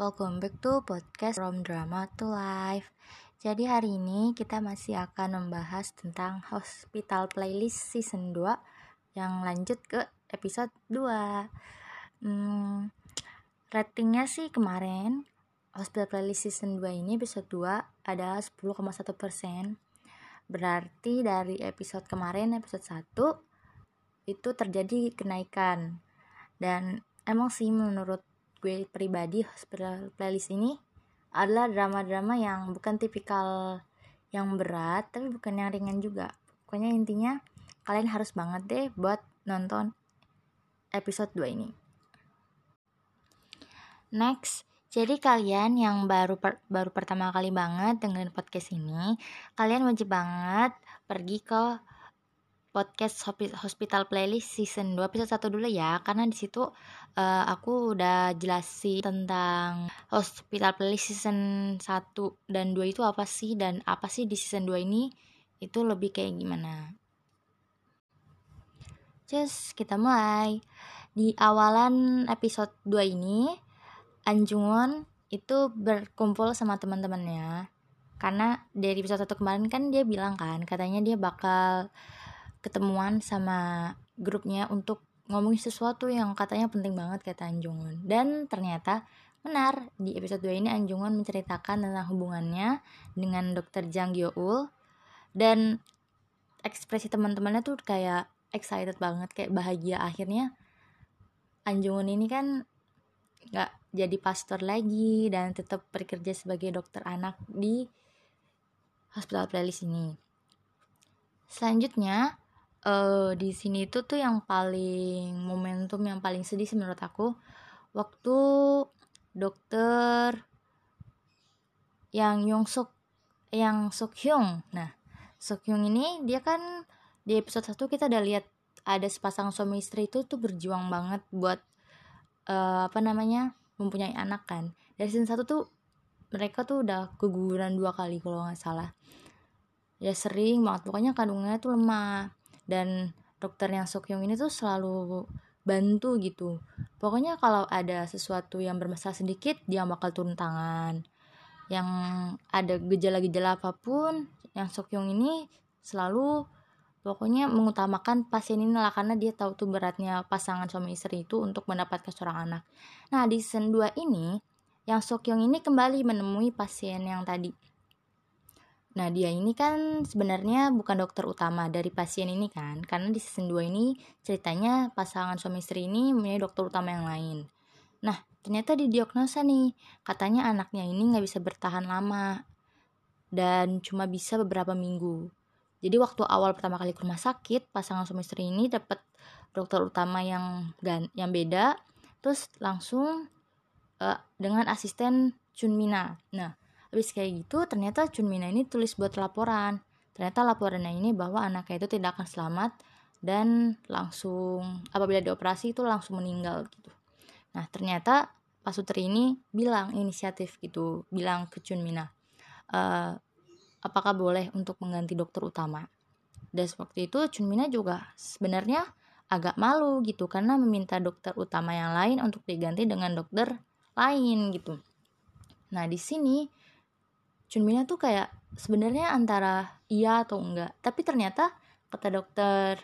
welcome back to podcast From Drama to Life. Jadi hari ini kita masih akan membahas tentang Hospital Playlist Season 2 Yang lanjut ke episode 2 hmm, Ratingnya sih kemarin Hospital Playlist Season 2 ini episode 2 adalah 10,1% Berarti dari episode kemarin episode 1 itu terjadi kenaikan. Dan emang sih menurut gue pribadi playlist ini adalah drama-drama yang bukan tipikal yang berat tapi bukan yang ringan juga. Pokoknya intinya kalian harus banget deh buat nonton episode 2 ini. Next jadi kalian yang baru per, baru pertama kali banget dengan podcast ini kalian wajib banget pergi ke podcast Hospital Playlist season 2 episode 1 dulu ya karena di situ uh, aku udah jelasin tentang Hospital Playlist season 1 dan 2 itu apa sih dan apa sih di season 2 ini itu lebih kayak gimana. Just kita mulai. Di awalan episode 2 ini Anjungon itu berkumpul sama teman-temannya karena dari episode 1 kemarin kan dia bilang kan katanya dia bakal ketemuan sama grupnya untuk ngomongin sesuatu yang katanya penting banget kata Anjungun. Dan ternyata benar di episode 2 ini Anjungun menceritakan tentang hubungannya dengan dokter Jang Gyeol. Dan ekspresi teman-temannya tuh kayak excited banget kayak bahagia. Akhirnya Anjungun ini kan nggak jadi pastor lagi dan tetap bekerja sebagai dokter anak di hospital playlist ini. Selanjutnya uh, di sini itu tuh yang paling momentum yang paling sedih sih menurut aku waktu dokter yang Yong Suk yang Suk Hyung. Nah Suk Hyung ini dia kan di episode 1 kita udah lihat ada sepasang suami istri itu tuh berjuang banget buat uh, apa namanya mempunyai anak kan. Dari season 1 tuh mereka tuh udah keguguran dua kali kalau nggak salah. Ya sering banget pokoknya kandungannya tuh lemah dan dokter yang Sokyong ini tuh selalu bantu gitu. Pokoknya kalau ada sesuatu yang bermasalah sedikit dia bakal turun tangan. Yang ada gejala-gejala apa pun yang Sokyong ini selalu pokoknya mengutamakan pasien ini lah karena dia tahu tuh beratnya pasangan suami istri itu untuk mendapatkan seorang anak. Nah di season 2 ini yang Sokyong ini kembali menemui pasien yang tadi Nah, dia ini kan sebenarnya bukan dokter utama dari pasien ini kan, karena di season 2 ini ceritanya pasangan suami istri ini mempunyai dokter utama yang lain. Nah, ternyata di diagnosa nih, katanya anaknya ini nggak bisa bertahan lama dan cuma bisa beberapa minggu. Jadi waktu awal pertama kali ke rumah sakit, pasangan suami istri ini dapat dokter utama yang yang beda, terus langsung uh, dengan asisten Chunmina. Nah, Habis kayak gitu, ternyata Chunmina ini tulis buat laporan. Ternyata laporannya ini bahwa anaknya itu tidak akan selamat dan langsung apabila dioperasi itu langsung meninggal gitu. Nah, ternyata Pak Sutri ini bilang inisiatif gitu, bilang ke Chunmina, e, apakah boleh untuk mengganti dokter utama. Dan waktu itu Chunmina juga sebenarnya agak malu gitu karena meminta dokter utama yang lain untuk diganti dengan dokter lain gitu. Nah, di sini Chunmina tuh kayak sebenarnya antara iya atau enggak. Tapi ternyata kata dokter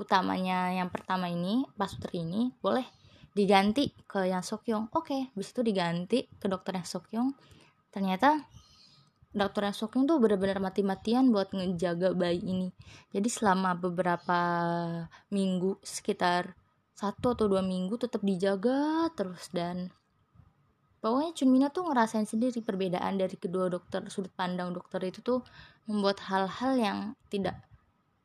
utamanya yang pertama ini Pak Sutri ini boleh diganti ke yang Sokyong. Oke okay, habis itu diganti ke dokter yang Sokyong. Ternyata dokter yang Sokyong tuh benar-benar mati-matian buat ngejaga bayi ini. Jadi selama beberapa minggu sekitar satu atau dua minggu tetap dijaga terus dan pokoknya Chunmina tuh ngerasain sendiri perbedaan dari kedua dokter sudut pandang dokter itu tuh membuat hal-hal yang tidak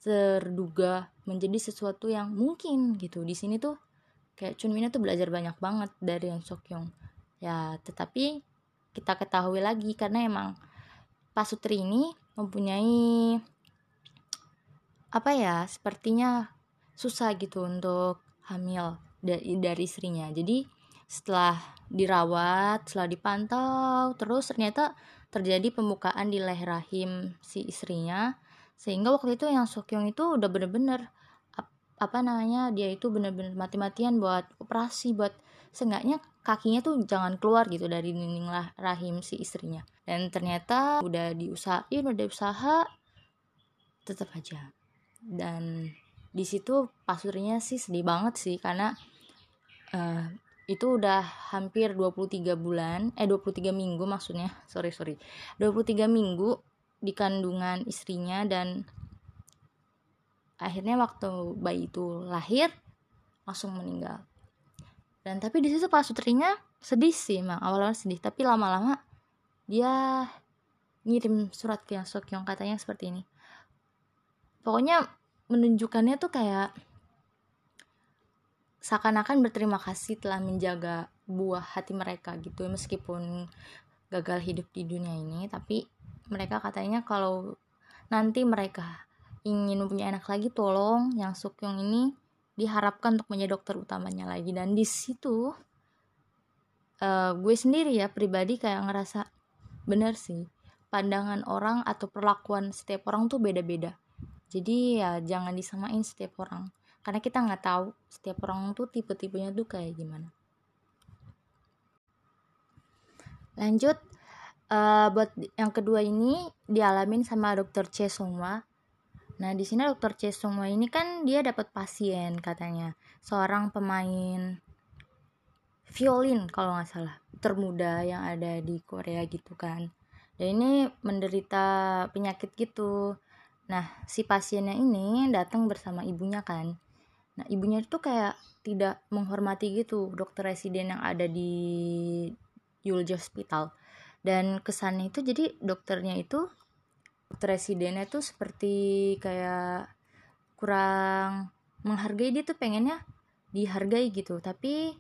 terduga menjadi sesuatu yang mungkin gitu. Di sini tuh kayak Chunmina tuh belajar banyak banget dari yang Sokyong ya tetapi kita ketahui lagi karena emang Pak Sutri ini mempunyai apa ya sepertinya susah gitu untuk hamil dari dari istrinya. Jadi setelah dirawat, setelah dipantau, terus ternyata terjadi pembukaan di leher rahim si istrinya. Sehingga waktu itu yang Sokyong itu udah bener-bener apa namanya dia itu bener-bener mati-matian buat operasi buat seenggaknya kakinya tuh jangan keluar gitu dari dinding lah rahim si istrinya. Dan ternyata udah diusahain udah usaha tetap aja. Dan di situ pasurnya sih sedih banget sih karena uh, itu udah hampir 23 bulan eh 23 minggu maksudnya. Sorry sorry. 23 minggu di kandungan istrinya dan akhirnya waktu bayi itu lahir langsung meninggal. Dan tapi di situ pas sutrinya sedih sih emang awalnya sedih tapi lama-lama dia ngirim surat ke yang Sokyong katanya seperti ini. Pokoknya menunjukkannya tuh kayak seakan-akan berterima kasih telah menjaga buah hati mereka gitu meskipun gagal hidup di dunia ini. Tapi mereka katanya kalau nanti mereka ingin punya anak lagi tolong yang Sukyong ini diharapkan untuk menjadi dokter utamanya lagi. Dan di situ uh, gue sendiri ya pribadi kayak ngerasa bener sih pandangan orang atau perlakuan setiap orang tuh beda-beda. Jadi ya jangan disamain setiap orang karena kita nggak tahu setiap orang tuh tipe-tipenya tuh kayak gimana lanjut uh, buat yang kedua ini dialamin sama dokter Che Songwa Nah, di sini dokter Che Sungwa ini kan dia dapat pasien katanya, seorang pemain violin kalau nggak salah, termuda yang ada di Korea gitu kan. Dan ini menderita penyakit gitu. Nah, si pasiennya ini datang bersama ibunya kan. Nah, ibunya itu kayak tidak menghormati gitu dokter residen yang ada di Yulji Hospital. Dan kesannya itu jadi dokternya itu presidennya tuh seperti kayak kurang menghargai dia tuh pengennya dihargai gitu tapi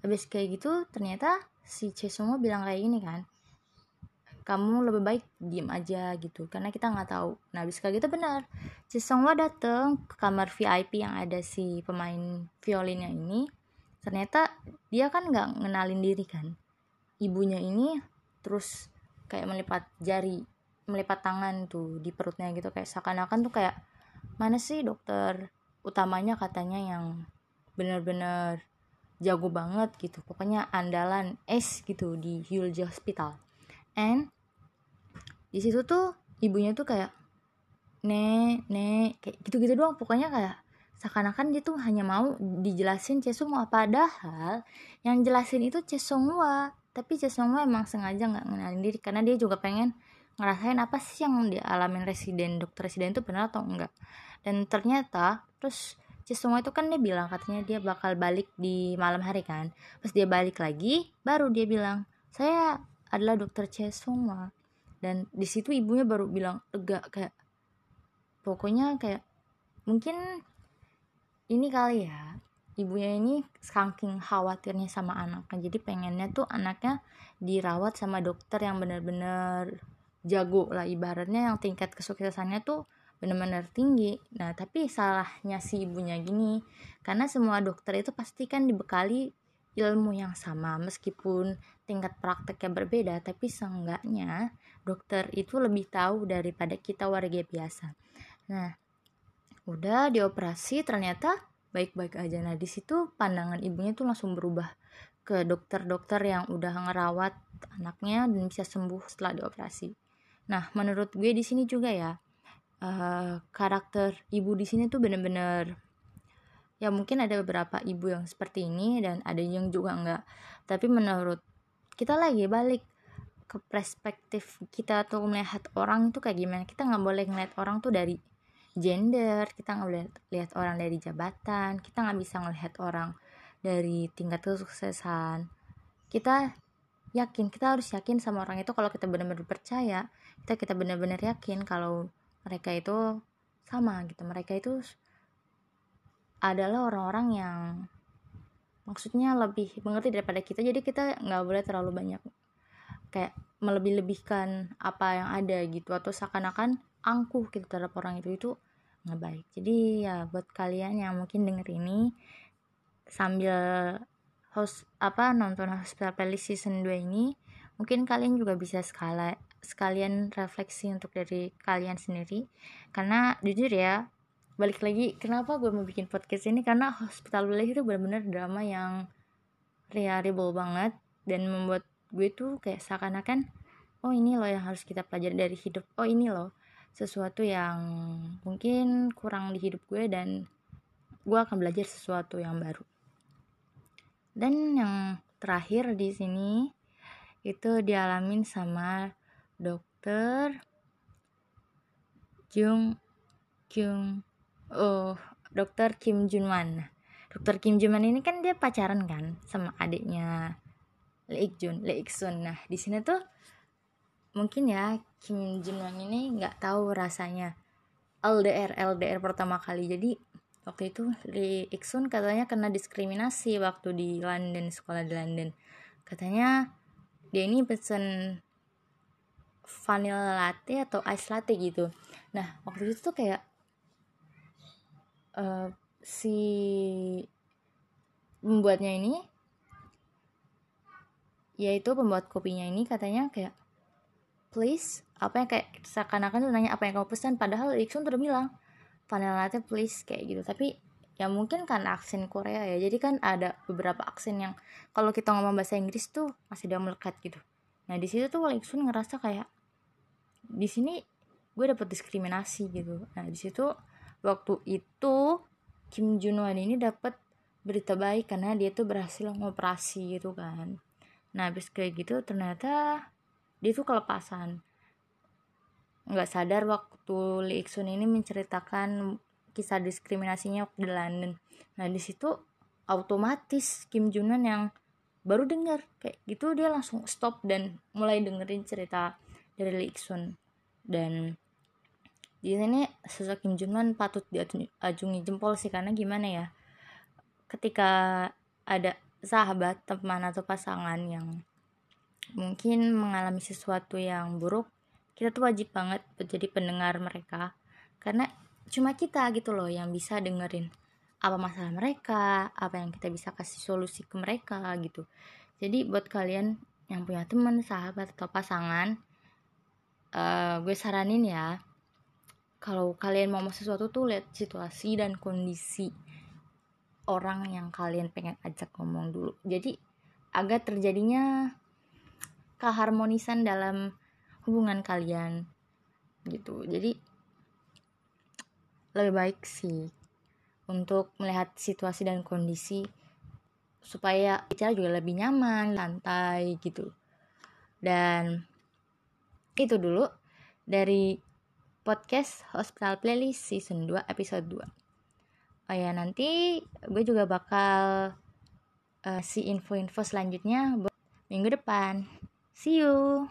habis kayak gitu ternyata si Chesongo bilang kayak gini kan kamu lebih baik diem aja gitu. Karena kita nggak tahu. Nah habis kayak gitu benar. Chesongo dateng ke kamar VIP yang ada si pemain violinnya ini. Ternyata dia kan nggak ngenalin diri kan. Ibunya ini terus kayak melipat jari melipat tangan tuh di perutnya gitu. Kayak seakan-akan tuh kayak mana sih dokter utamanya? katanya yang bener-bener jago banget gitu. Pokoknya andalan S gitu di Hyulji Hospital. And di situ tuh ibunya tuh kayak ne ne kayak gitu-gitu doang. Pokoknya kayak seakan-akan dia tuh hanya mau dijelasin Chesungwa padahal yang jelasin itu Chesungwa tapi Chesungwa emang sengaja nggak ngenalin diri. Karena dia juga pengen ngerasain apa sih yang dialamin residen dokter residen itu benar atau enggak dan ternyata terus Cisungwa itu kan dia bilang katanya dia bakal balik di malam hari kan. Pas dia balik lagi baru dia bilang saya adalah dokter Cisungwa dan di situ ibunya baru bilang lega kayak pokoknya kayak mungkin ini kali ya ibunya ini saking khawatirnya sama anaknya. Jadi pengennya tuh anaknya dirawat sama dokter yang benar-benar jago lah ibaratnya yang tingkat kesuksesannya tuh benar-benar tinggi. Nah tapi salahnya si ibunya gini karena semua dokter itu pasti kan dibekali ilmu yang sama meskipun tingkat prakteknya berbeda tapi seenggaknya dokter itu lebih tahu daripada kita warga biasa. Nah udah dioperasi ternyata baik-baik aja. Nah di situ pandangan ibunya tuh langsung berubah ke dokter-dokter yang udah ngerawat anaknya dan bisa sembuh setelah dioperasi. Nah, menurut gue di sini juga ya uh, karakter ibu di sini tuh bener-bener ya mungkin ada beberapa ibu yang seperti ini dan ada yang juga enggak. Tapi menurut kita lagi balik ke perspektif kita tuh melihat orang itu kayak gimana. Kita nggak boleh ngeliat orang tuh dari gender, kita nggak boleh lihat orang dari jabatan, kita nggak bisa ngelihat orang dari tingkat kesuksesan. Kita yakin kita harus yakin sama orang itu kalau kita benar-benar percaya kita kita benar-benar yakin kalau mereka itu sama gitu mereka itu adalah orang-orang yang maksudnya lebih mengerti daripada kita jadi kita nggak boleh terlalu banyak kayak melebih-lebihkan apa yang ada gitu atau seakan-akan angkuh gitu terhadap orang itu itu nggak baik. Jadi ya buat kalian yang mungkin denger ini sambil host apa nonton Hospital Playlist season 2 ini mungkin kalian juga bisa skala sekalian refleksi untuk dari kalian sendiri. Karena jujur ya balik lagi kenapa gue mau bikin podcast ini? Karena Hospital Playlist itu benar-benar drama yang reliable banget dan membuat gue tuh kayak seakan-akan oh ini loh yang harus kita pelajari dari hidup. Oh ini loh sesuatu yang mungkin kurang di hidup gue dan gue akan belajar sesuatu yang baru. Dan yang terakhir di sini itu dialamin sama dokter Jung Kyung oh dokter Kim Junwan dokter Kim Junwan ini kan dia pacaran kan sama adiknya Lee Ik Jun Lee Ik Sun. Nah di sini tuh mungkin ya Kim Junwan ini nggak tahu rasanya LDR LDR pertama kali. Jadi waktu itu Lee Ik Sun katanya kena diskriminasi waktu di London sekolah di London. Katanya dia ini pesen vanilla latte atau ice latte gitu. Nah waktu itu tuh kayak uh, si pembuatnya ini yaitu pembuat kopinya ini katanya kayak please apa yang kayak seakan-akan tuh nanya apa yang kamu pesan padahal Iksun udah bilang vanilla latte please kayak gitu. Tapi ya mungkin kan aksen Korea ya. Jadi kan ada beberapa aksen yang kalau kita ngomong bahasa Inggris tuh masih dia melekat gitu. Nah di situ tuh Iksun ngerasa kayak di sini gue dapet diskriminasi gitu. Nah di situ waktu itu Kim Junwan ini dapat berita baik karena dia tuh berhasil ngoperasi gitu kan nah habis kayak gitu ternyata dia tuh kelepasan. Nggak sadar waktu Lee Ik Sun ini menceritakan kisah diskriminasinya di London. Nah di situ otomatis Kim Junan yang baru dengar kayak gitu dia langsung stop dan mulai dengerin cerita dari Lee Ik Sun. Dan di sini sosok Kim Jong Un patut diajungi jempol sih karena gimana ya ketika ada sahabat teman atau pasangan yang mungkin mengalami sesuatu yang buruk kita tuh wajib banget menjadi pendengar mereka. Karena cuma kita gitu loh yang bisa dengerin apa masalah mereka apa yang kita bisa kasih solusi ke mereka gitu. Jadi buat kalian yang punya teman sahabat atau pasangan uh, gue saranin ya kalau kalian mau sesuatu tuh lihat situasi dan kondisi orang yang kalian pengen ajak ngomong dulu. Jadi agar terjadinya keharmonisan dalam hubungan kalian gitu. Jadi lebih baik sih untuk melihat situasi dan kondisi supaya bicara juga lebih nyaman, lantai gitu. Dan itu dulu dari podcast Hospital Playlist season 2 episode 2 oh ya nanti gue juga bakal uh, si info-info selanjutnya minggu depan. See you